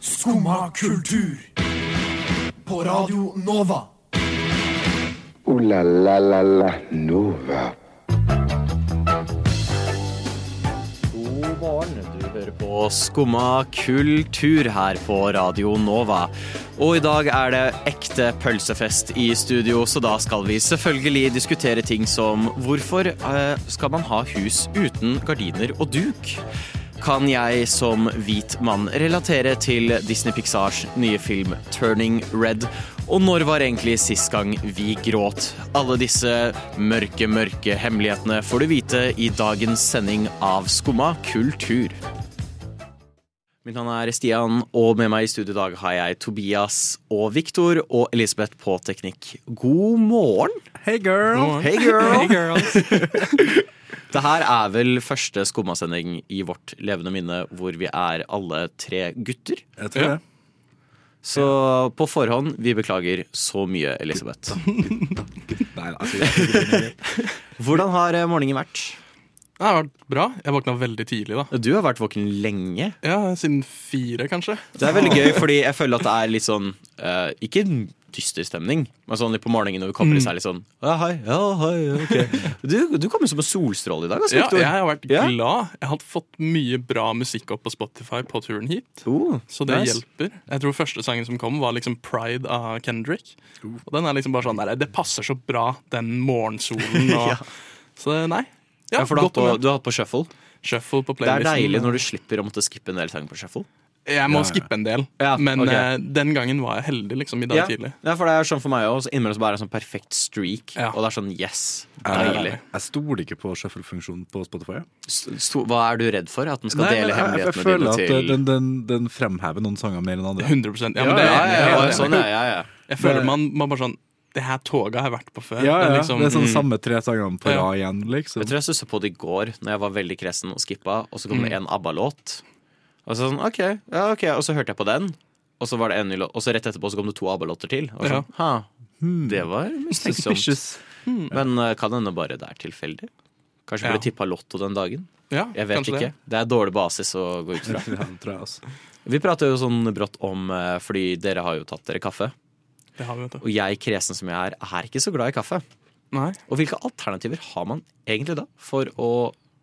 Skumma kultur. På Radio Nova. O-la-la-la-la Nova. God morgen. Du hører på Skumma kultur her på Radio Nova. Og i dag er det ekte pølsefest i studio, så da skal vi selvfølgelig diskutere ting som hvorfor eh, skal man ha hus uten gardiner og duk? Kan jeg som hvit mann relatere til Disney Pixars nye film Turning Red? Og når var egentlig sist gang vi gråt? Alle disse mørke, mørke hemmelighetene får du vite i dagens sending av Skumma kultur. Mitt navn er Stian, og med meg i studio i dag har jeg Tobias og Viktor og Elisabeth på teknikk. God morgen! Hey girl! Hey girl! Det her er vel første skummasending i vårt levende minne hvor vi er alle tre gutter. Jeg tror det. Så på forhånd, vi beklager så mye, Elisabeth. Nei, altså, Hvordan har eh, morgenen vært? Det har vært bra. Jeg våkna veldig tidlig, da. Du har vært våken lenge. Ja, Siden fire, kanskje. Det er veldig gøy, fordi jeg føler at det er litt sånn uh, Ikke dyster stemning, men sånn litt på morgenen når vi kommer, i seg litt sånn ja, hei, ja, hei, ok. Du, du kom jo som en solstråle i dag, altså, Ja, Victor. jeg har vært Ja. glad. Jeg har fått mye bra musikk opp på Spotify på turen hit. Oh, Så det nice. hjelper. Jeg tror første sangen som kom, var liksom Pride av Kendrick. Og den er liksom bare sånn der, Det passer så bra, den morgensolen. Og, Ja. Så nei. Ja, Ja, for du har, hatt på, du har hatt på shuffle. Shuffle på Det er playlisten. deilig når du slipper å måtte skippe en del sanger på shuffle. Jeg må Ja, ja. skippe en del, Ja, men ok. eh, den gangen var jeg heldig liksom i dag Ja. tidlig. ja, for det er sånn for meg òg. Innimellom så bare er det en sånn perfekt streak, Ja. og det er sånn yes. Deilig. jeg stoler ikke på shuffle-funksjonen på Spotify. S- sto- Hva er du redd for? At den skal Nei, dele dine jeg, jeg, hemmelighetene føler dine at til den, den, den fremhever noen sanger mer enn andre. 100 Ja, Ja, men det, ja, ja, jeg, ja, jeg, sånn, ja, ja, ja. jeg føler man, man bare sånn Det her toget har jeg vært på før. Ja, ja, Det er det liksom- er sånn mm. samme tre sangene på Ja. rad igjen, liksom. Jeg tror jeg stussa på det i går Når jeg var veldig kresen og skippa, og så kom det en ABBA-låt. Og så sånn, ok, ja, ok, og så hørte jeg på den, og så var det en ny låt, og så rett etterpå så kom det to ABBA-låter til. Og sånn, ha, det var mistenksomt. Suspicious. Men uh, kan hende bare det er tilfeldig? Kanskje Ja. ble tippa Lotto den dagen? Ja, Jeg vet ikke. det. Det. er dårlig basis å gå ut fra. Det. Vi prater jo sånn brått om eh, Fordi dere har jo tatt dere kaffe. Vi. Og jeg, kresen som jeg er, er ikke så glad i kaffe. Nei. Og hvilke alternativer har man egentlig da for å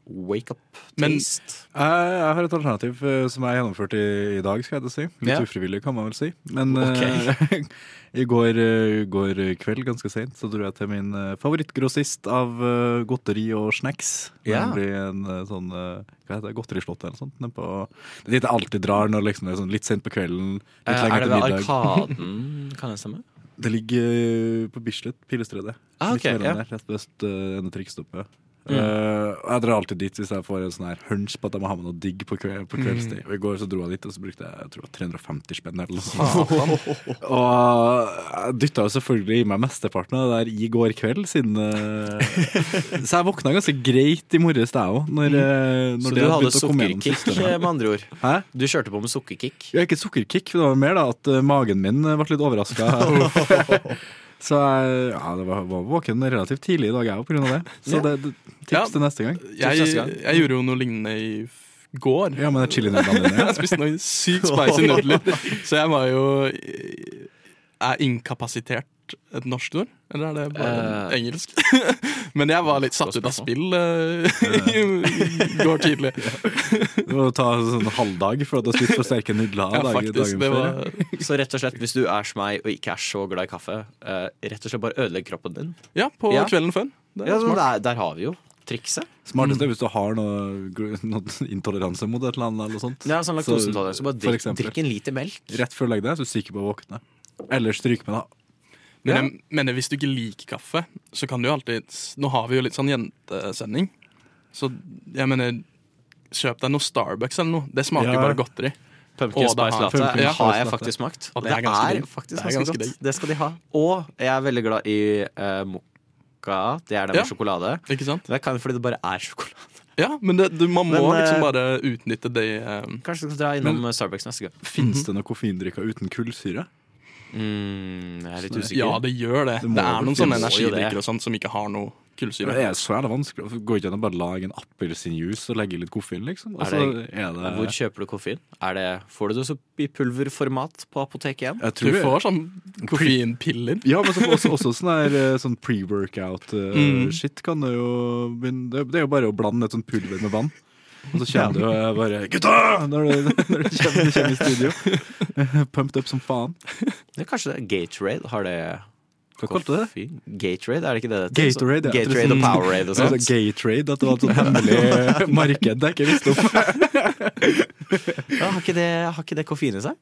wake up Men- taste? Jeg, jeg har et alternativ eh, som jeg gjennomførte i, i dag, skal jeg si. Litt Ja. ufrivillig, kan man vel si. Men okay. eh, i går, eh, går kveld, ganske seint, så dro jeg til min eh, favorittgrossist av eh, godteri og snacks. Ja. Nemlig en eh, sånn eh, hva heter det, godterislott eller sånt. På, det er dit jeg alltid drar når liksom, det er sånn litt sent på kvelden. Litt Eh, lenger er det ved. Arkaden? Kan det stemme? Det ligger eh, på Bislett, Pilestredet. Ah, okay, ja. rett ved øst uh, ende trikkstoppet. Mm. Uh, jeg drar alltid dit hvis jeg får en sånn her hunch på at jeg må ha med noe digg på, kve på kveldstid. Mm. Og I går så dro jeg dit, og så brukte jeg, jeg tror, 350 spenn. Eller noe sånt. og jeg dytta jo selvfølgelig i meg mesteparten av det der i går kveld, siden uh, Så jeg våkna ganske greit i morges, jeg òg. Når, mm. når Så du hadde sukkerkick, eh, med andre ord? Hæ? Du kjørte på med sukkerkick? Ja, ikke sukkerkick, det var mer da at eh, magen min eh, ble litt overraska. så jeg ja, det var, var våken relativt tidlig i dag, jeg òg, pga. det. Så det, det, tips Ja. til neste gang. Jeg, neste gang. jeg gjorde jo noe lignende i går. Ja, men det er chilinudlene dine. Jeg spiste noen sykt spicy nudler. Så jeg var jo Er inkapasitert et norsk ord? Eller er det bare uh, engelsk? Men jeg var litt satt ut av spill eh, i går tidlig. Du må ta en sånn halvdag for at du har spist for sterke nudler Ja, dag, faktisk. dagen før. var Så rett og slett, hvis du er som meg og ikke er så glad i kaffe, eh, rett og slett bare ødelegg kroppen din. Ja, på Ja. kvelden før. Det er Ja, smart. der, der har vi jo trikset. Smartest er hvis du har noe, noe intoleranse mot et eller annet. Eller sånt. Ja, sånn laktoseintoleranse. Så bare drikk, eksempel. drikk en liter melk. Rett før du legger deg, så er du sikker på å våkne. Eller stryk med, da. Men jeg mener, hvis du ikke liker kaffe, så kan du jo alltid Nå har vi jo litt sånn jentesending. Så jeg mener Kjøp deg noe Starbucks eller noe. Det smaker jo Ja. bare godteri. Pumpkin spice har- latte pumpkin ja, har jeg faktisk smakt. Og det er ganske er faktisk Det er ganske ganske godt. Det skal de ha. Og jeg er veldig glad i uh, mokka. Det er det med Ja. sjokolade. Ikke sant? Det kan fordi det bare er sjokolade. Ja, men det, du, man må Men, liksom eh, bare utnytte det eh, Kanskje du skal dra innom Starbucks neste gang. Fins det noe koffeindrikker uten kullsyre? Mm, jeg er litt usikker. Ja, det gjør det. Det Det, er noen sånne jo energidrikker og sånt som ikke har noe kullsyre. Det er så jævla vanskelig. Går ikke an å bare lage en appelsinjuice og legge litt koffein, liksom? Altså, Er det- er det Hvor kjøper du koffein? Er det, får du det så i pulverformat på apoteket igjen? Jeg Du får sånn koffeinpiller. Ja, men så også, også sånn eh, sånn pre-workout-shit kan du jo begynne det, det er jo bare å blande et sånt pulver med vann. Og så kommer du og jeg bare Gutta! Når du, når du kommer, kommer i studio. Pumped up som faen. Det er kanskje det. Gatorade har det Hva kalte du det? GateRaid? Gatorade, er det ikke det det heter? Gatorade, ja. Gatorade og Powerade og sånt. Gatorade, at det var et sånt hemmelig marked jeg ikke visste om. Ja, har, ikke det, har ikke det koffein i seg?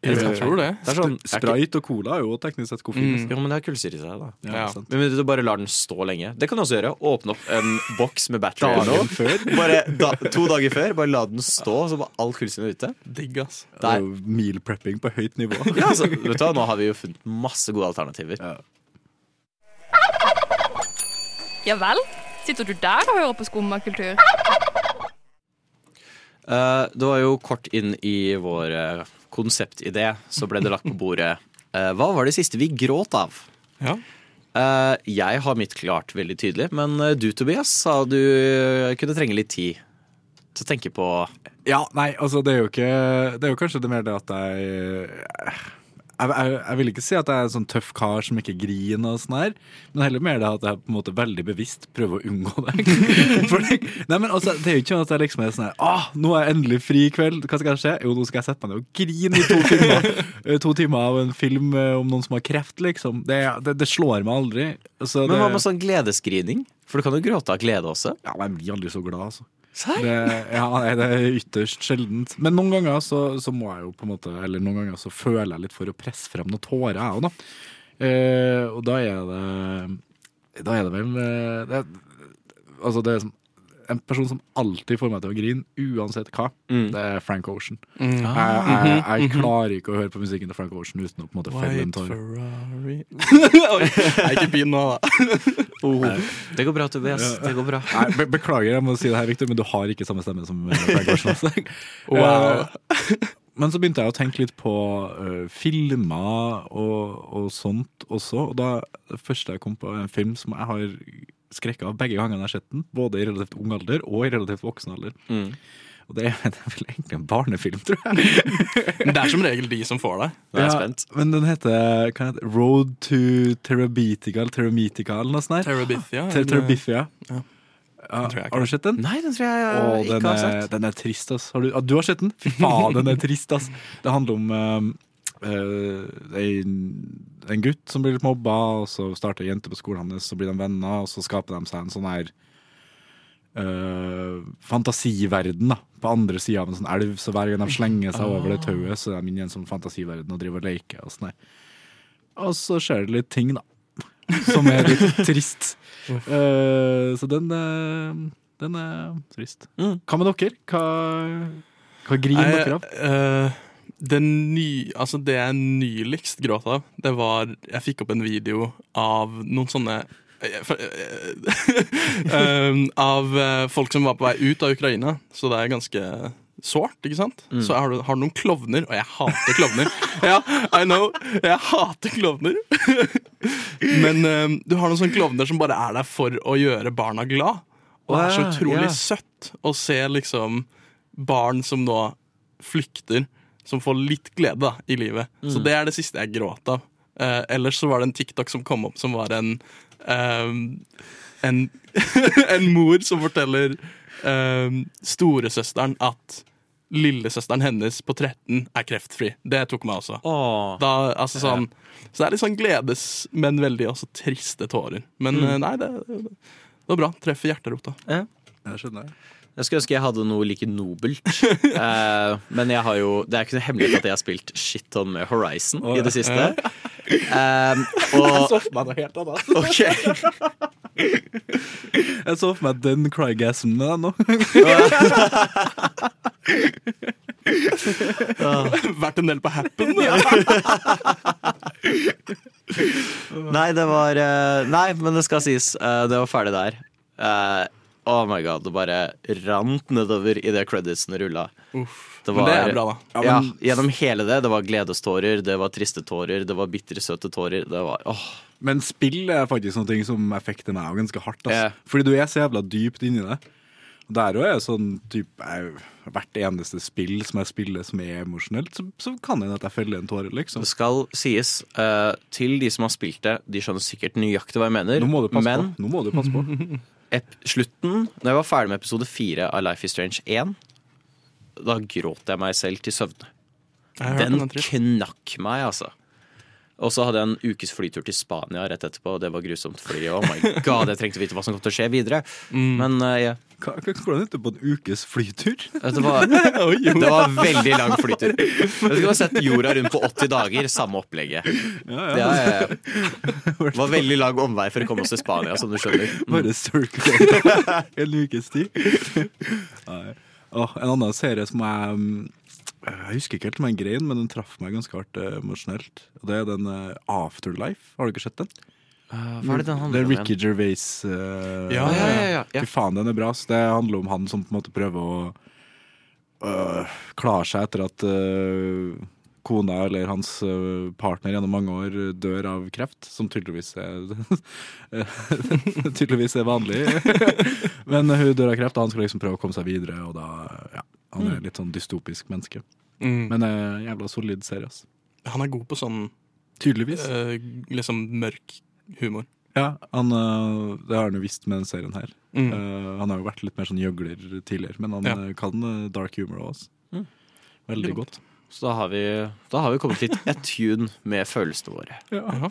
Jeg tror det. Det er sånn, Sprite og cola er jo teknisk sett koffein. Mm. jo, men det har kullsyre i seg, da. Ja, Ja. Men du bare lar den stå lenge. Det kan du også gjøre. Åpne opp en boks med battery Dagen før. Bare da, to dager før, bare la den stå, så var all kullsyren ute. Digg, ass. Det er jo meal prepping på høyt nivå. Ja, altså, vet du hva, Nå har vi jo funnet masse gode alternativer. Ja. Ja vel? Sitter du der og hører på skummakultur? Uh, det var jo kort inn i vår eh, konseptidé, så ble det lagt på bordet. Eh, hva var det siste vi gråt av? Ja. Eh, jeg har mitt klart veldig tydelig, men eh, du Tobias sa du kunne trenge litt tid til å tenke på Ja, nei, altså det er jo ikke Det er jo kanskje det mer det at jeg jeg, jeg, jeg vil ikke si at jeg er en sånn tøff kar som ikke griner, og sånn her men heller mer det at jeg på en måte veldig bevisst prøver å unngå det. Det, nei, men altså, det er jo ikke sånn at jeg liksom er sånn her Åh, nå er jeg endelig fri i kveld. Hva skal skje? Jo, nå skal jeg sette meg ned og grine i to timer. Eh, to timer av en film eh, om noen som har kreft, liksom. Det, det, det slår meg aldri. Så Men hva med sånn gledesgrining? For du kan jo gråte av glede også. ja, men jeg blir aldri så glad, altså. Det, ja, det er ytterst sjeldent. Men noen ganger så, så må jeg jo på en måte Eller noen ganger så føler jeg litt for å presse frem noen tårer, jeg òg, da. Eh, og da er det Da er det vel eh, det, Altså, det er sånn en person som alltid får meg til å grine, uansett hva, Mm. det er Frank Ocean. Mm. Jeg, jeg, jeg klarer ikke å høre på musikken til Frank Ocean uten å på en måte felle en tåre. Ikke begynn nå, da. Oh. Det går bra, Tobias. Det går bra. Nei, be beklager, jeg må si det her, Victor, men du har ikke samme stemme som eh, Frank Ocean. Altså. Wow. Eh, Men så begynte jeg å tenke litt på uh, filmer og, og sånt også. Og da det første jeg kom på, en film som jeg har skrekka av begge gangene jeg har sett den. Både i relativt ung alder og i relativt voksen alder. Mm. Og det er, det er vel egentlig en barnefilm, tror jeg. Men det er som regel de som får deg. Nå er jeg Ja, spent. Men den heter, hva det? Road to Terabitica eller Teramitica eller noe sånt. Terabithia. Ter Terabithia. Ja. Ja, har du sett den? Nei, den tror jeg Å, jeg den, ikke har er, sett. den er trist, ass. Har du, ah, du har sett den? Fy faen, den er trist, ass. Det handler om um, uh, en, en gutt som blir litt mobba, og så starter ei jente på skolen hans, så blir de venner, og så skaper de seg en sånn her eh, fantasiverden da på andre sida av en sånn elv. Så hver gang de slenger seg over det tauet, så er de inne i en sånn fantasiverden og driver og leker. Og, sånn og så skjer det litt ting, da. Som er litt trist. Uh, så den, eh, den er trist. Mm. Hva med dere? Hva, hva griner dere av? eh, den ny, altså det jeg nyligst gråt av, det var Jeg fikk opp en video av noen sånne um, Av eh, folk som var på vei ut av Ukraina. Så det er ganske sårt, ikke sant? Så har du, har noen klovner, og jeg hater klovner. ja, I know. Jeg hater klovner. Men um, du har noen sånne klovner som bare er der for å gjøre barna glad. Og det er så utrolig yeah. søtt å se liksom barn som nå flykter, som får litt glede da, i livet. Så det er det siste jeg gråt av. Eh, ellers så var det en TikTok som kom opp, som var en ehm, en, en mor som forteller um, storesøsteren at lillesøsteren hennes på 13 er kreftfri. Det tok meg også. Åh. Da, altså sånn, så det er litt sånn gledes, men veldig også triste tårer. Men Mm. eh, nei, det, det var bra. Treffer hjerterota. Jeg skjønner. Jeg skulle ønske jeg hadde noe like nobelt. uh, men jeg har jo Det er ikke noe hemmelighet at jeg har spilt shitton med Horizon i det siste. Um, og så for meg noe helt annet. OK. Jeg så for meg den crygasmen med deg nå. Vært en del på Happen. Nei, det var eh, Nei, men det skal sies. det var ferdig der. Oh my god, det bare rant nedover idet creditsene rulla. Det Men det er bra, da. Ja, gjennom hele det. Det var gledestårer, det var triste tårer, det var bitre søte tårer. Det var åh. Men spill er faktisk noe som effekter meg ganske hardt. Altså. Yeah. Fordi du er så jævla dypt inni det. Og Der òg er det sånn typ, Hvert eneste spill som jeg spiller som er emosjonelt, så, så kan det hende at jeg feller en tåre, liksom. Det skal sies uh, til de som har spilt det, de skjønner sikkert nøyaktig hva jeg mener. Nå må du passe men på. Nå må du passe på. ep slutten, når jeg var ferdig med episode fire av Life is Strange 1, da gråt jeg meg selv til søvne. Den den knakk meg, altså. Og så hadde jeg en ukes flytur til Spania rett etterpå, og det var grusomt. Fordi oh my god, jeg trengte å vite hva som kom til å skje videre. Mm. Men uh, ja, Hva, hvordan gikk det på en ukes flytur? det var, det var veldig lang flytur. Jeg skulle ha sett jorda rundt på 80 dager, samme opplegget. Ja, ja, ja. Det var veldig lang omvei for å komme oss til Spania, som du skjønner. Mm. Bare circle en ukes tid. Nei. Åh, en annen serie som jeg mm, Jeg husker ikke helt om jeg grein, men den traff meg ganske hardt eh, emosjonelt. Og Det er den eh, Afterlife. Har du ikke sett den? Eh, Hva er det den handler Det er om Ricky igjen? Gervais. eh, Ja, Ja, ja, ja, ja. Fy faen, den er bra. Så det handler om han som på en måte prøver å øh, klare seg etter at øh, kona eller hans øh, partner gjennom mange år dør av kreft, som tydeligvis er Tydeligvis er vanlig. Men hun dør av kreft, og han skal liksom prøve å komme seg videre, og da ja, Han er litt sånn dystopisk menneske. Mm. Men uh, jævla solid serie, ass. Han er god på sånn Tydeligvis. Uh, liksom mørk humor. Ja, han, uh, det har han jo visst med den serien her. Mm. Uh, han har jo vært litt mer sånn gjøgler tidligere, men han Ja. kan dark humor også. Mm. Veldig Veldig godt. Så da har, vi, da har vi kommet litt attune med følelsene våre. Ja.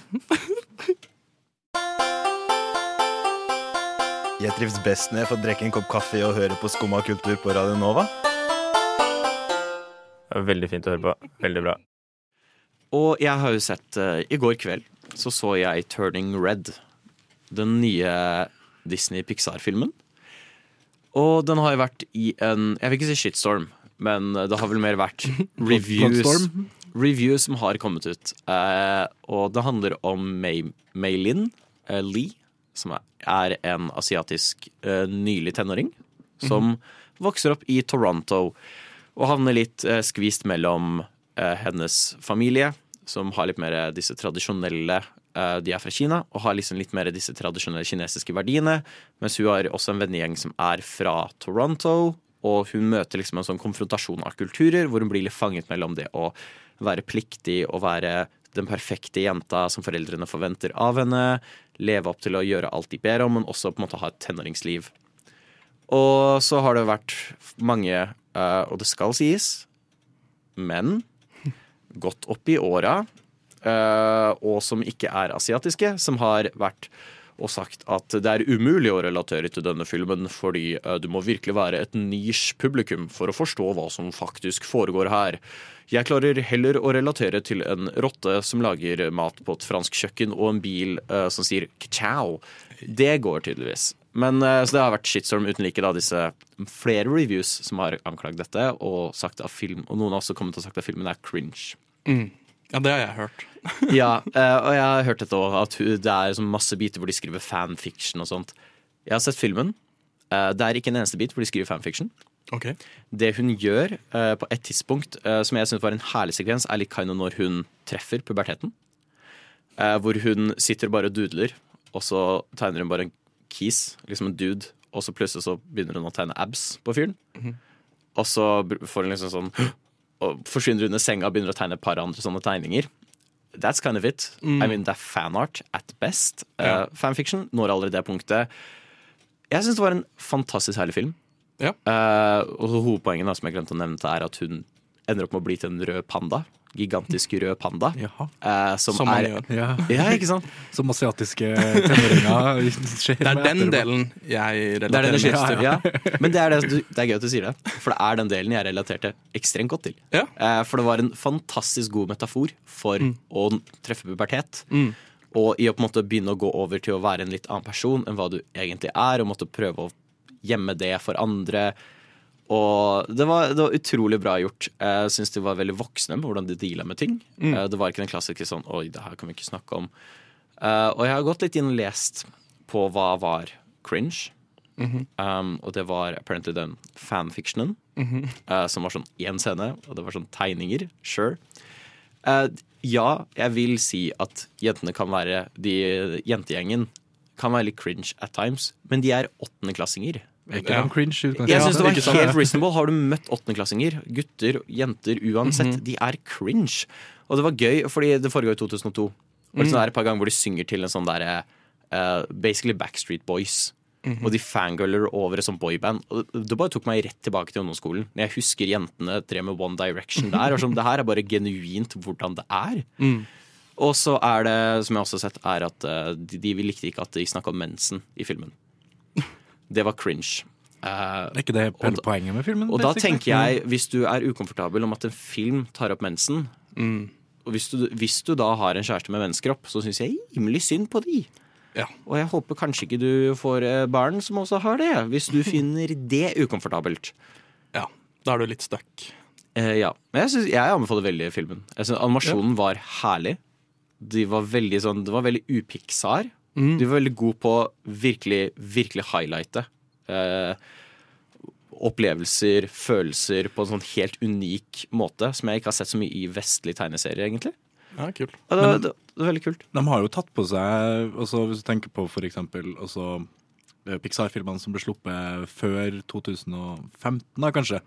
Jeg trives best når jeg får drikke en kopp kaffe og høre på Skumma kultur på Radio Nova. Veldig fint å høre på. Veldig bra. Og jeg har jo sett eh, I går kveld så så jeg Turning Red. Den nye Disney Pixar-filmen. Og den har jo vært i en Jeg vil ikke si shitstorm, men det har vel mer vært reviews, reviews som har kommet ut. Eh, og det handler om May, Maylin eh, Lee, som er, en asiatisk nylig tenåring. Som vokser opp i Toronto og havner litt eh, skvist mellom eh, hennes familie, som har litt mer disse tradisjonelle eh, De er fra Kina og har liksom litt mer disse tradisjonelle kinesiske verdiene. Mens hun har også en vennegjeng som er fra Toronto. Og hun møter liksom en sånn konfrontasjon av kulturer, hvor hun blir litt fanget mellom det å være pliktig og være den perfekte jenta som foreldrene forventer av henne. Leve opp til å gjøre alt de ber om, men også på en måte ha et tenåringsliv. Og så har det vært mange, eh, og det skal sies, men godt opp i åra, uh, og som ikke er asiatiske, som har vært og sagt at det er umulig å relatere til denne filmen fordi eh, du må virkelig være et nisj publikum for å forstå hva som faktisk foregår her. Jeg klarer heller å relatere til en rotte som lager mat på et fransk kjøkken, og en bil uh, som sier ciao. Det går tydeligvis. Men eh, så det har vært shitstorm uten like, da, disse flere reviews som har anklagd dette, og sagt at film, og noen har også kommet og sagt at filmen er cringe. Mm. Ja, det har jeg hørt. Ja, eh, og jeg har hørt dette òg, at det er sånn masse biter hvor de skriver fanfiction og sånt. Jeg har sett filmen. Eh, Det er ikke en eneste bit hvor de skriver fanfiction. Ok. Det hun gjør på et tidspunkt, som jeg syns var en herlig sekvens, er litt kind når hun treffer puberteten. Hvor hun sitter og bare dudler, og så tegner hun bare en kis, liksom en dude, og så plutselig så begynner hun å tegne abs på fyren. Og så får hun liksom sånn Og forsvinner under senga og begynner å tegne et par andre sånne tegninger. That's kind of it. I mean, det er fanart at best. Ja. Uh, fanfiction når allerede det punktet. Jeg syns det var en fantastisk herlig film. Ja. Uh, og hovedpoenget da, som jeg glemte å nevne, er at hun ender opp med å bli til en rød panda. Gigantisk rød panda. Jaha. eh, som, Som man er gjør. Ja. Ja, ikke sant? Som asiatiske tenåringer skjer Det er med den etterpå. delen jeg Det er den relaterer skylder til. Ja. Men det er, det, det er gøy at du sier det, for det er den delen jeg relaterte ekstremt godt til. Ja. Eh, For det var en fantastisk god metafor for å treffe pubertet. Mm. Og i å på en måte begynne å gå over til å være en litt annen person enn hva du egentlig er, og måtte prøve å gjemme det for andre. Og det var, det var utrolig bra gjort. Jeg syns de var veldig voksne med hvordan de deala med ting. Mm. Det var ikke den klassiske sånn Oi, det her kan vi ikke snakke om. Eh, og jeg har gått litt inn og lest på hva var cringe. um, og det var apparently den fanfictionen. eh, som var sånn én scene, og det var sånn tegninger. Sure. Uh, ja, jeg vil si at jentene kan være de, Jentegjengen kan være litt cringe at times, men de er åttendeklassinger. Ikke Ja. cringe Jeg synes det var helt reasonable. Har du møtt åttendeklassinger, gutter, jenter, uansett, de er cringe. Og det var gøy, fordi det foregår i 2002. Og det er et par ganger hvor de synger til en sånn derre uh, Basically Backstreet Boys. Og de fangirler over et sånt boyband. Og det- det bare tok meg rett tilbake til ungdomsskolen. Når jeg husker jentene tre med One Direction der. Og sånn, det her er bare genuint hvordan det er. Og så er det, som jeg også har sett, er at eh, de, de likte ikke at de snakka om mensen i filmen. Det var cringe. Uh, Er ikke det hele da- poenget med filmen? og da tenker jeg, hvis du er ukomfortabel om at en film tar opp mensen, og hvis du, hvis du da har en kjæreste med menskropp, så syns jeg rimelig synd på de. Ja. Og jeg håper kanskje ikke du får eh, barn som også har det, hvis du finner det ukomfortabelt. ja. Da er du litt stuck. Uh, ja. Men jeg, synes, jeg anbefaler veldig filmen. Jeg synes Animasjonen var herlig. De var veldig sånn, det var veldig upixar. De var veldig gode på virkelig, virkelig highlighte eh, opplevelser, følelser, på en sånn helt unik måte, som jeg ikke har sett så mye i vestlige tegneserier, egentlig. Ja, kult. Ja, det, var- det, det var veldig kult. De har jo tatt på seg også, Hvis du tenker på for eksempel altså, eh, Pixar-filmene som ble sluppet før 2015, da kanskje.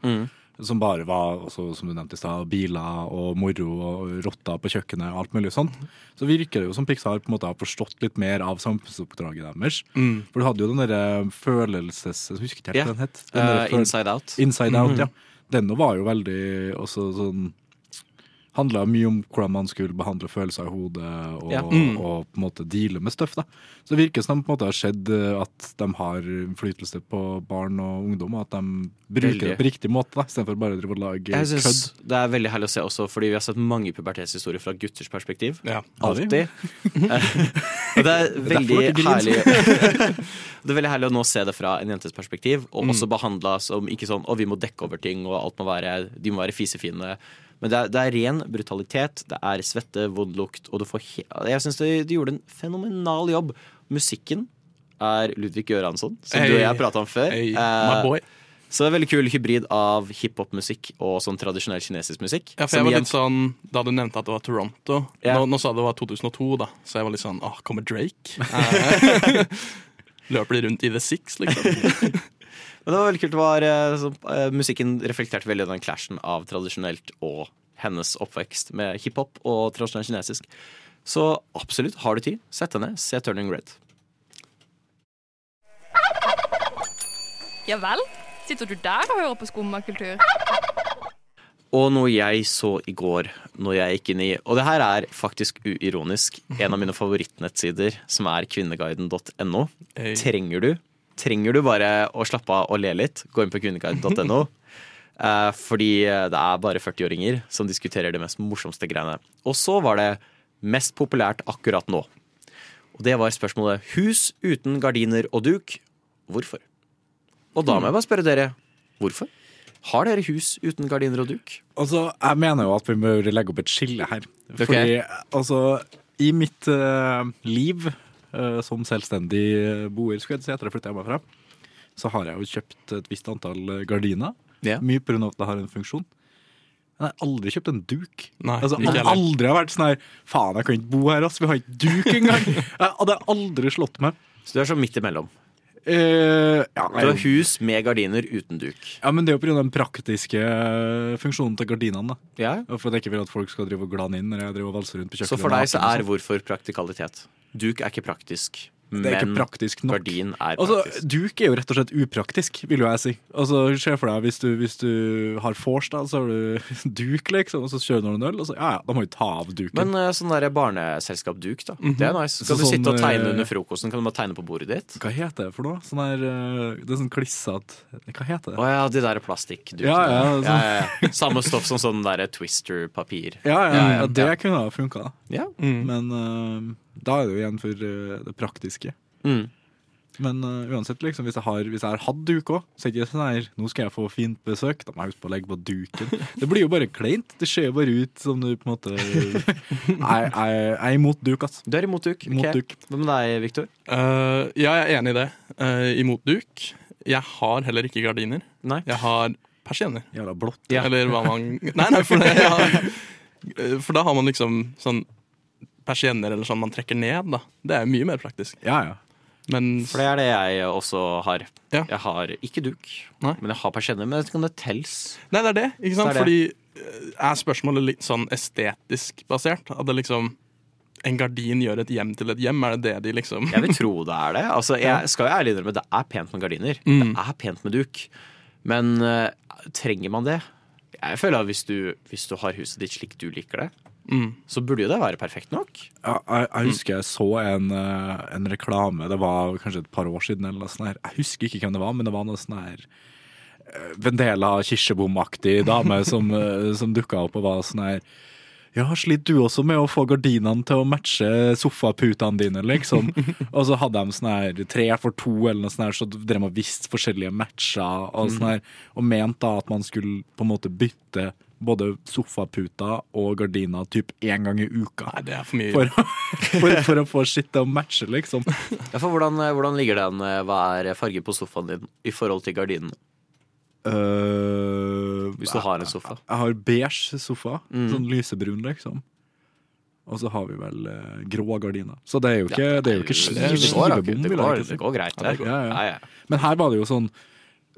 Som bare var, også, som du nevnte i sted, biler og moro og rotter på kjøkkenet og alt mulig sånt. Så virker det jo som Pixar på en måte har forstått litt mer av samfunnsoppdraget deres. For du hadde jo den derre følelses... Jeg husker ikke helt hva den het. Den uh, inside Out. Inside Out. Inside Out, ja. Den var jo veldig også sånn Handla mye om hvordan man skulle behandle følelser i hodet og, Ja. og på en måte deale med støff. da. Så det virker som på en måte har skjedd eh, at de har innflytelse på barn og ungdom, og at de bruker Veldig. det på riktig måte, da, istedenfor bare å lage Jeg kødd. synes Det er veldig herlig å se også, fordi vi har sett mange pubertetshistorier fra gutters perspektiv. Ja. Alltid. og det er veldig herlig Det er veldig herlig å nå se det fra en jentes perspektiv, og også behandla som ikke sånn å, vi må dekke over ting, og alt må være, de må være fisefine. Men det er, det er ren brutalitet, det er svette, vond lukt, og du får Jeg syns de, de gjorde en fenomenal jobb. Musikken er Ludvig Göransson, som du og jeg Hey. prata om før. Hey, Eh, så det er veldig kul hybrid av hiphop-musikk og sånn tradisjonell kinesisk musikk. Ja, for jeg var litt sånn, Da du nevnte at det var Toronto Ja. nå, nå sa du det var 2002, da så jeg var litt sånn Åh, kommer Drake? Eh, Løper de rundt i The Six, liksom? Men det var veldig kult. Var, eh, så, eh, musikken reflekterte veldig den clashen av tradisjonelt og hennes oppvekst med hiphop og tradisjonell kinesisk. Så absolutt, har du tid, sett deg ned, se Turning Red. Ja vel? Sitter du der og hører på skummakultur? Og noe jeg så i går når jeg gikk inn i Og det her er faktisk uironisk en av mine favorittnettsider, som er kvinneguiden.no. Trenger du Trenger du bare å slappe av og le litt, gå inn på kvinneguiden.no. Eh, fordi det er bare 40-åringer som diskuterer de mest morsomste greiene. Og så var det mest populært akkurat nå. Og det var spørsmålet hus uten gardiner og duk. Hvorfor? Og da må jeg bare spørre dere hvorfor? Har dere hus uten gardiner og duk? Altså, jeg mener jo at vi bør legge opp et skille her. Fordi, altså, i mitt uh, liv uh, som selvstendig boer, skulle jeg si, etter at jeg flytta hjemmefra, så har jeg jo kjøpt et visst antall gardiner. Ja. Mye pga. at det har en funksjon. Men jeg har aldri kjøpt en duk. Nei, altså, ikke jeg har aldri vært sånn her Faen, jeg kan ikke bo her, ass. Vi har ikke duk engang. Jeg hadde aldri slått meg. Så du er sånn midt imellom. Uh, ja, Du har hus med gardiner uten duk. ja, men det er jo pga. den praktiske eh, funksjonen til gardinene. da. Ja. For at jeg ikke vil at folk skal drive og glane inn når jeg driver og valser rundt på kjøkkenet. Så for deg så er hvorfor praktikalitet? Duk er ikke praktisk, Det er ikke men praktisk nok. gardin er Altså, praktisk. Duk er jo rett og slett upraktisk, vil jo jeg si. Altså, Se for deg hvis du, hvis du har vors, da, så har du duk, liksom, og så kjører du noen øl, og så ja, ja, da må du ta av duken. Men uh, sånn der barneselskap-duk, da. Det er nice. Skal kan Så du sitte og sånn, tegne eh, under frokosten. Kan du bare tegne på bordet ditt? Hva heter det for noe? Sånn der uh, Det er sånn klissete Hva heter det? Å ja, de der plastikkdukene. Ja, ja, sånn. ja, ja. Samme stoff som sånn der Twister-papir. Ja, ja, Ja, ja, ja, det ja. kunne ha funka. Ja. Men eh, da er det jo igjen for eh, det praktiske. Mm. Men uh, uansett, liksom, hvis jeg har, hvis jeg har hatt duk òg, så er det ikke sånn her Nå skal jeg få fint besøk, da må jeg huske på å legge på duken. Det blir jo bare kleint. Det ser jo bare ut som du på en måte Jeg, er imot duk, ass. Du er imot duk. Imot okay. duk. Hva med deg, Victor? Uh, ja, jeg er enig i det. Uh, imot duk. Jeg har heller ikke gardiner. Nei. Jeg har persienner. Jævla blått. Ja. Eller hva man Nei, nei, for, det, ja. for da har man liksom sånn persienner eller sånn man trekker ned, da. Det er mye mer praktisk. Ja, ja. Men For det er det jeg også har. Ja. Jeg har ikke duk, Nei. men jeg har persienner. Men jeg vet ikke om det tels. Nei, det er det. ikke sant? Det er det. Fordi eh, er spørsmålet litt sånn estetisk basert? At det liksom En gardin gjør et hjem til et hjem? Er det det de liksom Jeg vil tro det er det. Altså, jeg skal jo ærlig innrømme det er pent med gardiner. Mm. Det er pent med duk. Men uh, trenger man det? Jeg føler at hvis du, hvis du har huset ditt slik du liker det, Mm. så burde jo det være perfekt nok. Ja, jeg, jeg husker jeg så en, eh, en reklame, det var kanskje et par år siden. Eller noe her. Jeg husker ikke hvem det var, men det var noe sånn her eh, Vendela kirsebom-aktig dame som, eh, som dukka opp og var sånn her ja, sliter du også med å få gardinene til å matche sofaputene dine, liksom? og så hadde de sånn her tre for to, eller noe sånt her, så drev de og visste forskjellige matcher, og sånn her, og mente da at man skulle på en måte bytte både sofaputer og gardiner typ én gang i uka. Nei, det er for mye. For, for, for å få sitte til å matche, liksom. Ja, for hvordan, eh, hvordan ligger den? eh, Hva er farge på sofaen din i forhold til gardinen? Uh, Hvis du har en sofa. Jeg har beige sofa. Mm. Sånn lysebrun, liksom. Og så har vi vel eh, grå gardiner. Så det er jo ikke, Ja, det er jo ikke skivebom. det jeg det går greit. Ja, det det. går. Ja, ja. Ja, ja. Men her var det jo sånn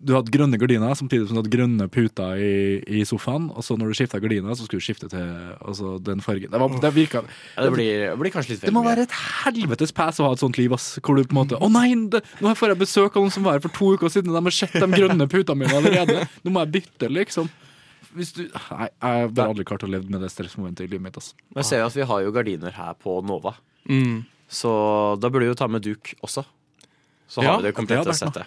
Du hadde grønne gardiner samtidig som du hadde grønne puter i, i sofaen. Og så når du skifta gardiner, så skulle du skifte til altså, den fargen. Det, var, det virka Ja, det, blir, det blir kanskje litt feil. Det må være et helvetes pass å ha et sånt liv, ass. Hvor du på en måte Å nei, det, nå får jeg besøk av noen som var her for to uker siden, og de har sett de grønne putene mine allerede. Nå må jeg bytte, liksom. Hvis du Nei, jeg har aldri klart å leve med det stressmomentet i livet mitt, ass. Men jeg ser jo at vi har jo gardiner her på Nova, Mm. så da burde vi jo ta med duk også. Så Ja, har vi det komplette settet.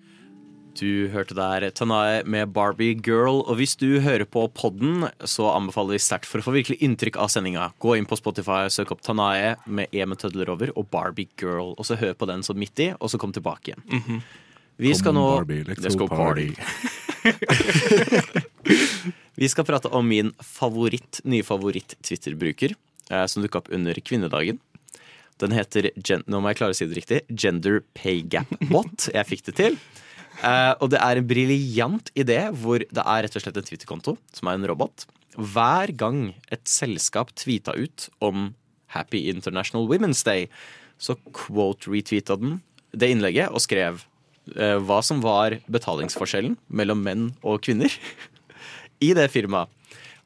Du hørte der Tanae med Barbie Girl, og hvis du hører på podden, så anbefaler vi sterkt for å få virkelig inntrykk av sendinga. Gå inn på Spotify, søk opp Tanae med E med tødler over og Barbie Girl, og så hør på den sånn midt i, og så kom tilbake igjen. Vi skal nå Barbie, let's go party. Vi skal prate om min favoritt, nye favoritt-Twitter-bruker, eh, som dukka opp under kvinnedagen. Den heter gen Nå må jeg klare å si det riktig. Gender Pay Gap Bot. Jeg fikk det til. Eh, og det er en briljant idé hvor det er rett og slett en Twitter-konto som er en robot. Hver gang et selskap tweeta ut om Happy International Women's Day, så quote-retweeta den det innlegget og skrev uh, hva som var betalingsforskjellen mellom menn og kvinner i det firmaet.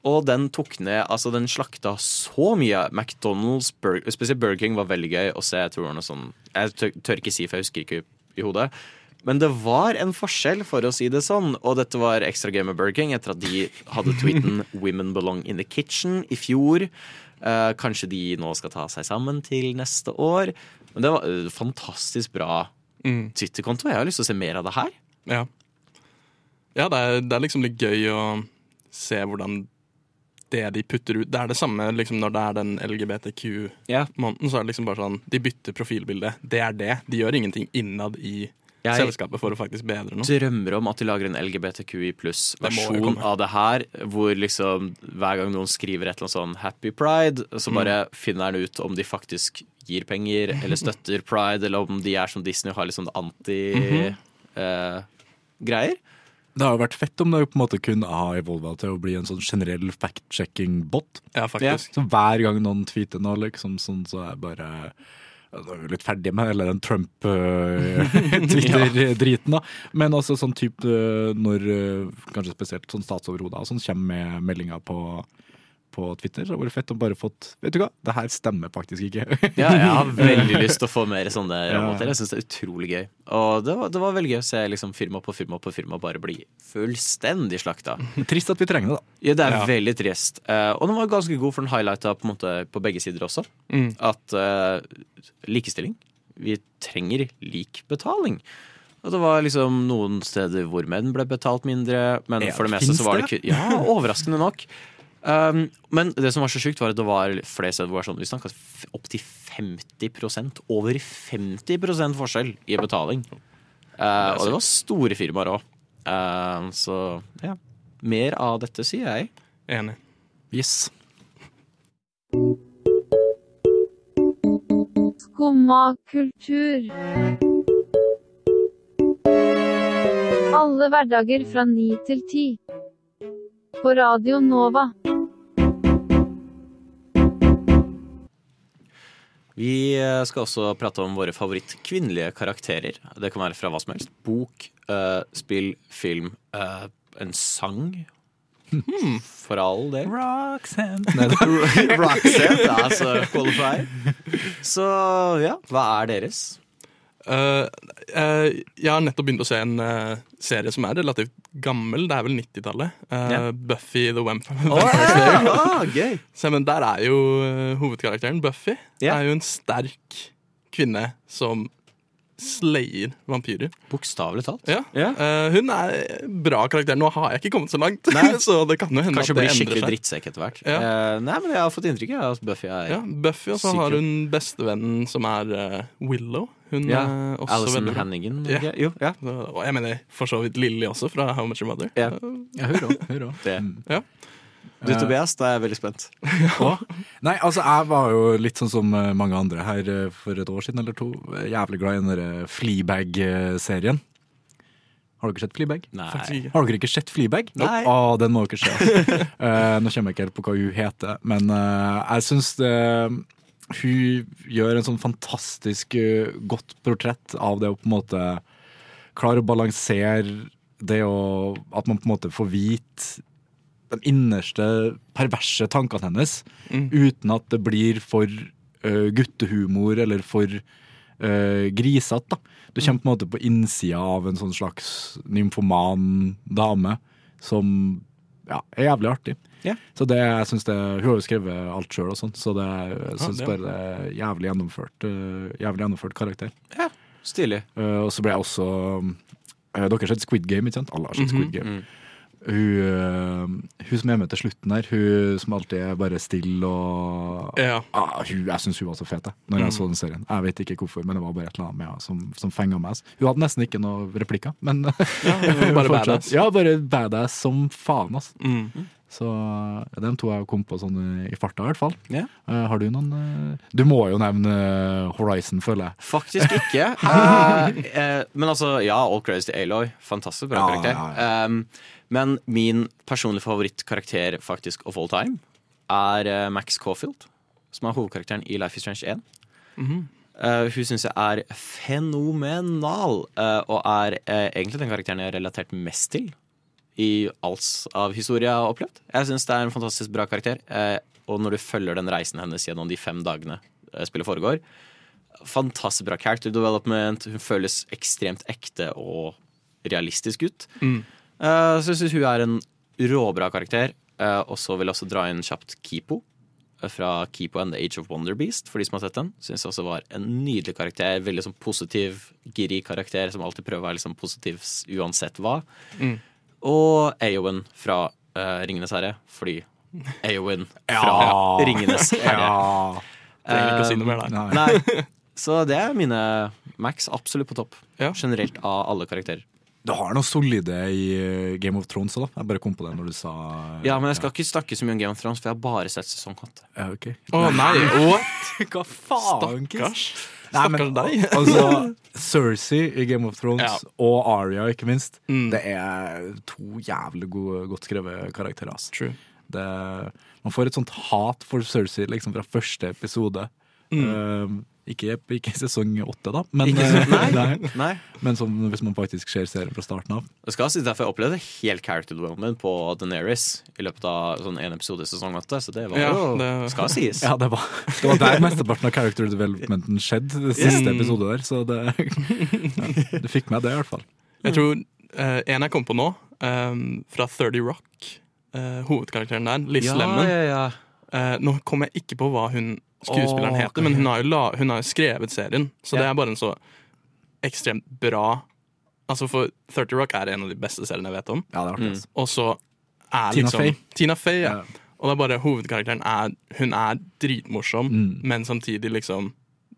Og den tok ned, altså den slakta så mye. McDonald's, Burger, spesielt Burger King var veldig gøy å se. Jeg tror noe sånn Jeg tør, tør ikke si, for jeg husker ikke i hodet. Men det var en forskjell, for å si det sånn. Og dette var ekstra gøy med Burger King etter at de hadde tweeten 'Women belong in the kitchen' i fjor. Eh, kanskje de nå skal ta seg sammen til neste år. Men det var eh, fantastisk bra Mm. Twitter-konto. Jeg har lyst til å se mer av det her. Ja, ja det, er, det er liksom litt gøy å se hvordan det de putter ut Det er det samme liksom, når det er den LGBTQ-måneden. Så er det liksom bare sånn De bytter profilbilde. Det er det. De gjør ingenting innad i Jeg- selskapet for å faktisk bedre noe. drømmer om at de lager en LGBTQI pluss-versjon av det her, hvor liksom hver gang noen skriver et eller annet sånn Happy Pride, så bare finner den ut om de faktisk gir penger eller støtter pride, eller om de er som Disney og har litt sånn anti-greier. Det har jo vært fett om det på en måte kun har evolva til å bli en sånn generell fact-checking-bot. Ja, faktisk. Så hver gang noen tweeter noe, liksom, sånn, så er det bare da er vi litt ferdig med hele den Trump-Twitter-driten, da. Men også sånn type øh, når øh, kanskje spesielt sånn statsoverhodet sånn kommer med meldinger på, på Twitter, så det vært fett å bare fått Vet du hva, det her stemmer faktisk ikke. Ja, jeg har veldig lyst til å få mer sånne Ja. Jeg syns det er utrolig gøy. Og det var, det var veldig gøy å se liksom firma på firma på firma bare bli fullstendig slakta. Trist at vi trenger det, da. Ja, det er Ja. veldig trist. Eh, og den var ganske god, for den highlighta på, på begge sider også. Mm. At uh, likestilling Vi trenger lik betaling. Og det var liksom noen steder hvor menn ble betalt mindre, men Ja, for det meste så var det kun Ja, overraskende nok. Um, men det som var så sjukt, var at det var flere steder hvor det var sånn, vi snakka opptil 50% over 50% forskjell i betaling. Uh, og det var store firmaer òg. Uh, så ja. Mer av dette, sier jeg. Enig. Yes. Skumma kultur. Alle hverdager fra ni til ti. På Radio Nova. Vi eh, skal også prate om våre favoritt-kvinnelige karakterer. Det kan være fra hva som helst. Bok, uh, spill, film, uh, en sang. For all del. Roxanne. Roxanne er så qualifier. Så ja, hva er deres? Eh, eh, jeg har nettopp begynt å se en uh, serie som er relativt gammel. Det er vel 90-tallet. Eh, Ja. Buffy the Vamp Oh, yeah. oh, men der er jo hovedkarakteren Buffy. yeah. Er jo en sterk kvinne som slayer vampyrer. Bokstavelig talt. Ja. Eh, hun er bra karakter. Nå har jeg ikke kommet så langt, så det kan jo hende Kanskje at det blir skikkelig seg. drittsekk etter hvert. Ja. Eh, nei, men jeg har fått inntrykk av at Buffy er Ja, Buffy, og så har hun bestevennen som er Willow. Hun Ja, er også Alison veldig bra. Hannigan. Ja. Jo, ja. Og jeg mener for så vidt Lilly også, fra How Much Your Mother. Ja. Ja, hør òg. Det. Ja. Du, Tobias, da er jeg veldig spent. Nei, altså jeg var jo litt sånn som eh, mange andre her eh, for et år siden eller to. eh, Jævlig glad i den derre Fleabag-serien. Har dere sett Fleabag? Nei. Har dere ikke sett Fleabag? Nei. Å, den må dere se. uh, nå kommer jeg ikke helt på hva hun heter, men uh, jeg syns det Hun gjør en sånn fantastisk eh, godt portrett av det å på en måte klare å balansere det å At man på en måte får vite de innerste perverse tankene hennes, Mm. uten at det blir for uh, guttehumor eller for uh, grisete. Du kommer på en måte på innsida av en sånn slags nymfoman dame som ja, er jævlig artig. Yeah. Så det, jeg synes det, Hun har jo skrevet alt sjøl, og sånt, så det, jeg syns det- bare det er jævlig gjennomført, eh, jævlig gjennomført karakter. Ja, Stilig. Uh, og så ble jeg også uh, Dere har sett Squid Game, ikke sant? Alle har sett Squid Game. Mm. Hun, eh, hun som er med til slutten der, hun som alltid er bare stille og Ja. ah, hun, Jeg syns hun var så fet, jeg, når jeg så den serien. Jeg vet ikke hvorfor, men det var bare et eller annet med henne som, som fenga meg. Hun hadde nesten ikke noen replikker, men ja, bare badass. Ja, bare badass som faen, altså. Mm. Så ja, de to jeg kom på sånn eh, i farta, i hvert fall. Yeah. Uh, har du noen uh, Du må jo nevne eh, Horizon, føler jeg. Faktisk ikke. uh, eh, men altså, ja, all Crazy Aloy. Fantastisk bra Ja, karakter. ja, Um, men min personlige favorittkarakter faktisk of all time er eh, Max Caulfield, som er hovedkarakteren i Life is Strange 1. Eh, hun syns jeg er fenomenal, uh, og er uh, egentlig den karakteren jeg har relatert mest til i alt av historie jeg har opplevd. Jeg syns det er en fantastisk bra karakter, og når du følger den reisen hennes gjennom de fem dagene spillet foregår, fantastisk bra character development. Hun føles ekstremt ekte og realistisk ut. Mm. Eh, så jeg syns hun er en råbra karakter. Uh, og så vil jeg også dra inn kjapt Kipo eh, fra Kipo and the Age of Wonder Beast. For de som har sett den. Syns jeg også var en nydelig karakter. Veldig sånn positiv, giri karakter som alltid prøver å være liksom positiv uansett hva. Mm. Og Eowyn fra uh, Ringenes herre, fordi Eowyn fra Ja. Ringenes herre. Ja. Trenger ikke å si noe mer der. Nei. Så det er mine Max absolutt på topp. Ja. Generelt av alle karakterer. Du har noe solide i eh, Game of Thrones òg, da. Jeg bare kom på det når du sa Ja, men jeg skal ikke snakke så mye om Game of Thrones, for jeg har bare sett sesong åtte. Ja, okay. Å nei, what? Hva faen, Stakkars. Nei, men, Stakkars deg. altså, Cersei i Game of Thrones Ja. og Aria, ikke minst. Mm. Det er to jævlig gode, godt skrevet karakterer. Altså. True. Det, man får et sånt hat for Cersei liksom, fra første episode. Mm. Eh, ikke, ikke i sesong åtte, da, men, eh, nei, nei. nei. men som, hvis man faktisk ser serien fra starten av. Det skal sies derfor jeg opplevde helt character development på Daenerys i løpet av sånn en episode i sesong åtte, så det var Ja, jo det- Skal sies. Ja, det var, det var der mesteparten av character developmenten skjedde. Det siste Mm. episode der, så det, ja, det fikk meg det, i hvert fall. Jeg tror uh, en jeg kom på nå, um, fra 30 Rock, uh, hovedkarakteren der, Liz ja, Lemon. ja, ja. Uh, nå kommer jeg ikke på hva hun skuespilleren heter, men hun har, jo la, hun har jo skrevet serien, så det er bare en så ekstremt bra Altså For 30 Rock er en av de beste seriene jeg vet om. Ja, det er mm. Og så er Tina liksom Fey. Tina Fey, ja. Ja. Og det er bare hovedkarakteren er Hun er dritmorsom, Mm. men samtidig liksom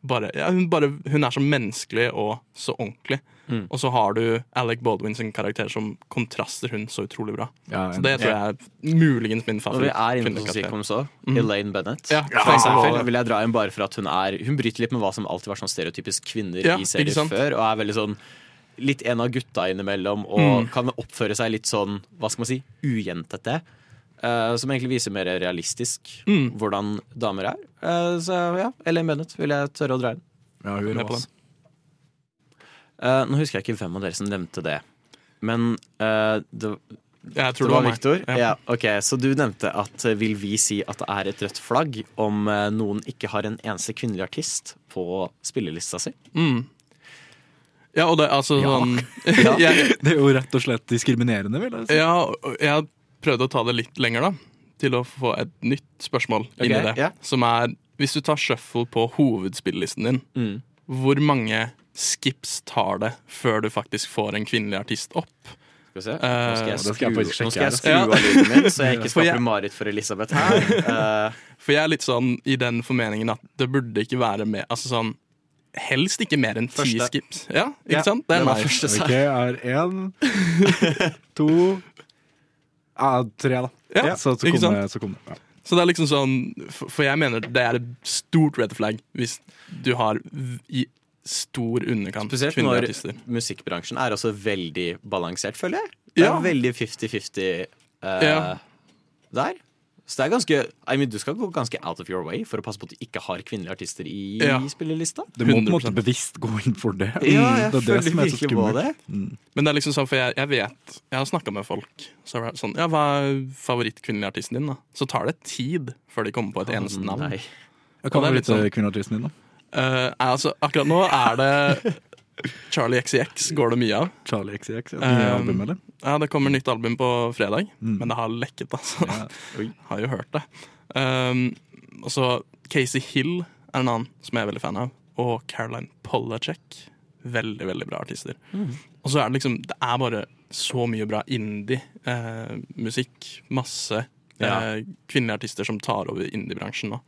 bare, ja, hun, bare, hun er så menneskelig og så ordentlig. Mm. Og så har du Alec Baldwin sin karakter som kontraster hun så utrolig bra. Ja, Så det tror jeg er muligens min favoritt. Når vi er inne på kvinnelige karakter. sitcom så, Mhm. Elaine Bennett Ja, for eksempel, vil jeg dra inn bare for at hun er Hun bryter litt med hva som alltid var sånn stereotypisk kvinner Ja, i serier før, og er veldig sånn litt en av gutta innimellom, og Mm. kan oppføre seg litt sånn, hva skal man si, ujentete. Eh, som egentlig viser mer realistisk Mm. hvordan damer er. Eh, så ja, Elaine Bennett vil jeg tørre å dra inn. Ja, hun er Med på den. Eh, nå husker jeg ikke hvem av dere som nevnte det, men eh, det, Jeg tror det var var Victor? Ja. Ja. ok, Så du nevnte at vil vi si at det er et rødt flagg om noen ikke har en eneste kvinnelig artist på spillelista si? Mm. Ja, og det altså Ja. sånn Ja. Det er jo rett og slett diskriminerende, vil jeg si. ja, jeg har prøvd å ta det litt lenger, da. Til å få et nytt spørsmål inn i det. Yeah. Som er Hvis du tar shuffle på hovedspillelisten din, Mm. hvor mange skips tar det før du faktisk får en kvinnelig artist opp? Skal vi se. Nå Eh, skal jeg skru, jeg skal jeg skru av lyden min, så jeg ikke skaper Marit for Elisabeth her. Uh. For jeg er litt sånn i den formeningen at det burde ikke være med Altså sånn Helst ikke mer enn ti skips. Ja, ikke Ja, sant? Det er meg. nice. første Ok, seg. jeg én, to Ja, tre, da. Ja, så, så, ikke kom sant? det, så kom det. Ja. Så det er liksom sånn For jeg mener det er et stort red flag hvis du har i stor underkant Spesielt kvinnelige når musikkbransjen er også veldig balansert, føler jeg. Det er Ja. veldig 50-50 uh, Ja. der. Så det er ganske I mean, Du skal gå ganske out of your way for å passe på at du ikke har kvinnelige artister i Ja. spillelista. Du må på en måte bevisst gå inn for det. Ja, jeg det er det føler som er så virkelig på skummelt. det. Mm. Men det er liksom sånn, for jeg, jeg vet Jeg har snakka med folk. Så er det sånn, ja, Hva er favorittkvinnelige artisten din? da? Så tar det tid før de kommer på et eneste navn. Nei. Det er litt sånn- din, da. Uh, altså, akkurat nå er det Charlie XCX går det mye av. Charlie XCX. Ja. Nye Um, album, eller? Ja, Det kommer nytt album på fredag, Mm. men det har lekket, altså. Ja. Har jo hørt det. Um, og så Casey Hill er en annen som jeg er veldig fan av. Og Caroline Polacek. Veldig, veldig bra artister. Mm. Og så er det liksom Det er bare så mye bra indie-musikk. Masse Ja. eh, kvinnelige artister som tar over indie-bransjen nå.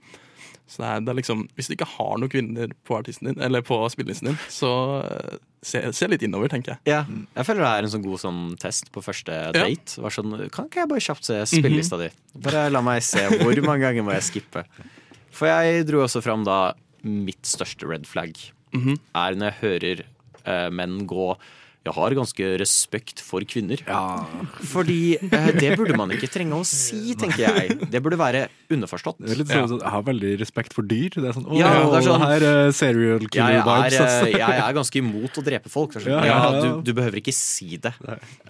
Så det er, det er liksom Hvis du ikke har noen kvinner på artisten din Eller på spillelisten din, så eh, se, se litt innover, tenker jeg. Ja, jeg føler det er en sånn god sånn test på første date. Var sånn, kan ikke jeg bare kjapt se spillelista di? Bare la meg se hvor mange ganger må jeg skippe. For jeg dro også fram da mitt største red flag. Mhm. Er når jeg hører uh, menn gå Jeg har ganske respekt for kvinner. Ja. Fordi eh, det burde man ikke trenge å si, tenker jeg. Det burde være underforstått. Det er litt Ja. sånn, Jeg har veldig respekt for dyr. Det er sånn, å, Ja, det er sånn- her uh, serial Jeg killer-vibes. er, altså. eh, jeg er ganske imot å drepe folk. så det Ja, sånn, ja, Ja, ja. du, du behøver ikke si det.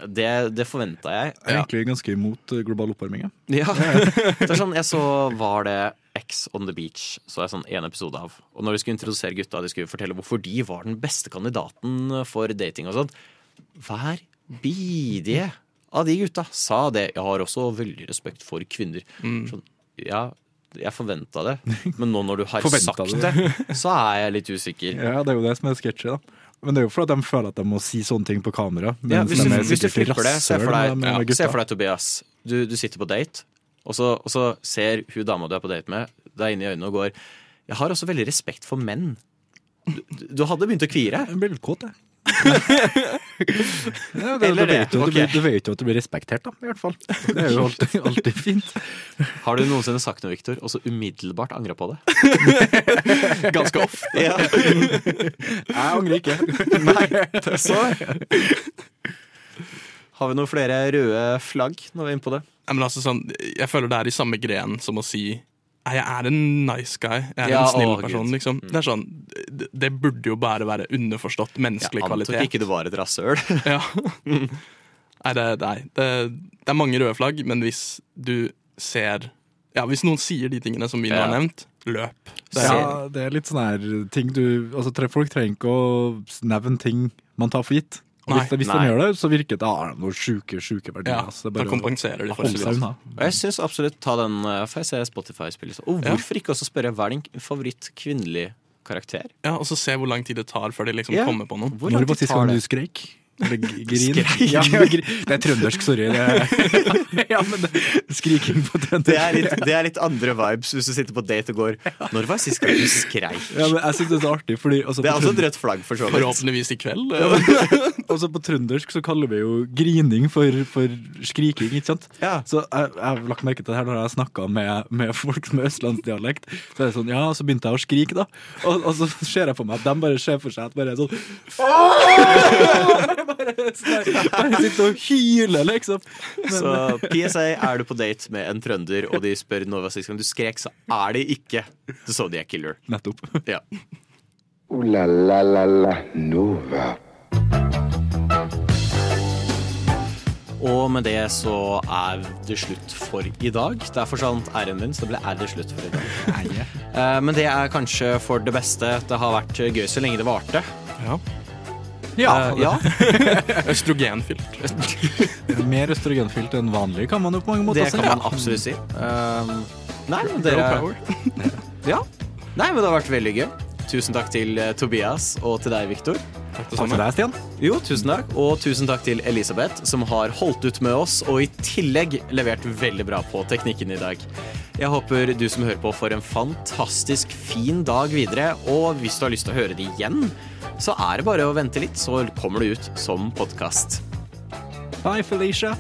Det, det forventa jeg. Jeg er egentlig ganske imot eh, global oppvarming. ja. Ja. Det er sånn, jeg så var det X on the Beach, så jeg sånn en episode av. Og når de skulle introdusere gutta, de skulle fortelle hvorfor de var den beste kandidaten for dating og sånn. Hver bidige av de gutta sa det. Jeg har også veldig respekt for kvinner. Mm. Sånn, ja, jeg forventa det, men nå når du har sagt det. det, så er jeg litt usikker. Ja, Det er jo det som er sketsjy. da. Men det er jo fordi de føler at de må si sånne ting på kamera. Ja, hvis, du, hvis du flipper det, se for deg, ja, se for deg Tobias. Du, du sitter på date, og så, og så ser hun dama du er på date med, deg inn i øynene og går Jeg har også veldig respekt for menn. Du, du hadde begynt å kvie deg. Jeg blir litt kåt, jeg. ja, det, Eller du, vet det, jo, ok. du, vet- du vet jo at du blir respektert, da, i hvert fall. Det er jo alltid, alltid fint. Har du noensinne sagt noe, Victor, og så umiddelbart angra på det? Ganske ofte. Ja. Jeg angrer ikke. Nei, det så så. Har vi noen flere røde flagg når vi er inne på det? Ja, men altså sånn, jeg føler det er i samme gren som å si jeg er en nice guy. Jeg er Ja, en snill å, person. Liksom. Det er sånn, det, det burde jo bare være underforstått menneskelig kvalitet Jeg antok kvalitet. ikke du var et rasshøl. Ja. Nei, det, nei det, det er mange røde flagg, men hvis du ser Ja, hvis noen sier de tingene som vi nå Ja. har nevnt, løp. Det er, Ja, det er litt sånn her ting du altså, Folk trenger ikke å nevne ting man tar for gitt. Nei. hvis, hvis Nei. de gjør det, så virker det da har de noen sjuke, sjuke verdier. ja, altså. Det er da kompenserer de for seg unna. Jeg syns absolutt ta den for jeg ser Spotify-spillet? Og Ja. hvorfor ikke også spørre hva er din favoritt kvinnelig karakter? Ja, Og så se hvor lang tid det tar før de liksom Ja. kommer på. Hvor Når lang var tid sist tar gang det? du skreik? Eller grin. Skreik. Ja, det er trøndersk, sorry. Det er, ja, men det, skriking på trøndersk. Det er, litt, det er litt andre vibes hvis du sitter på date og går Når var sist gang du skreik? Ja, men jeg synes det er så artig, fordi også Det er også et rødt flagg, for så vidt. Forhåpentligvis i kveld. også på trøndersk så kaller vi jo grining for, for skriking, ikke sant? Ja. Så jeg, jeg har lagt merke til det her når jeg har snakka med, med folk med østlandsdialekt. Så er det sånn, ja, så begynte jeg å skrike, da. Og, og så ser jeg for meg at de bare ser for seg at bare er sånn bare, sitter og hyler, liksom. Men, Så PSA, er du på date med en trønder og de spør når var sist gang du skrek, så er det ikke The Zodiac Killer. nettopp. Ja. Ooh la la la la Nova. Og med det så er det slutt for i dag. Der forsvant r-en min, så det ble er det slutt for i dag. Eh, Men det er kanskje for det beste. Det har vært gøy så lenge det varte. Ja. Ja, Uh, ja. Østrogenfylt. Mer østrogenfylt enn vanlig kan man jo på mange måter Det si. kan man absolutt si. Uh, nei, dere. Ja. Nei, men det har vært veldig gøy. Tusen takk til eh, Tobias og til deg, Viktor. Takk til Takk deg, Stian. Jo, tusen takk. Og tusen takk til Elisabeth, som har holdt ut med oss og i tillegg levert veldig bra på teknikken i dag. Jeg håper du som hører på får en fantastisk fin dag videre, og hvis du har lyst til å høre det igjen, så er det bare å vente litt, så kommer det ut som podkast. Bye, Felicia.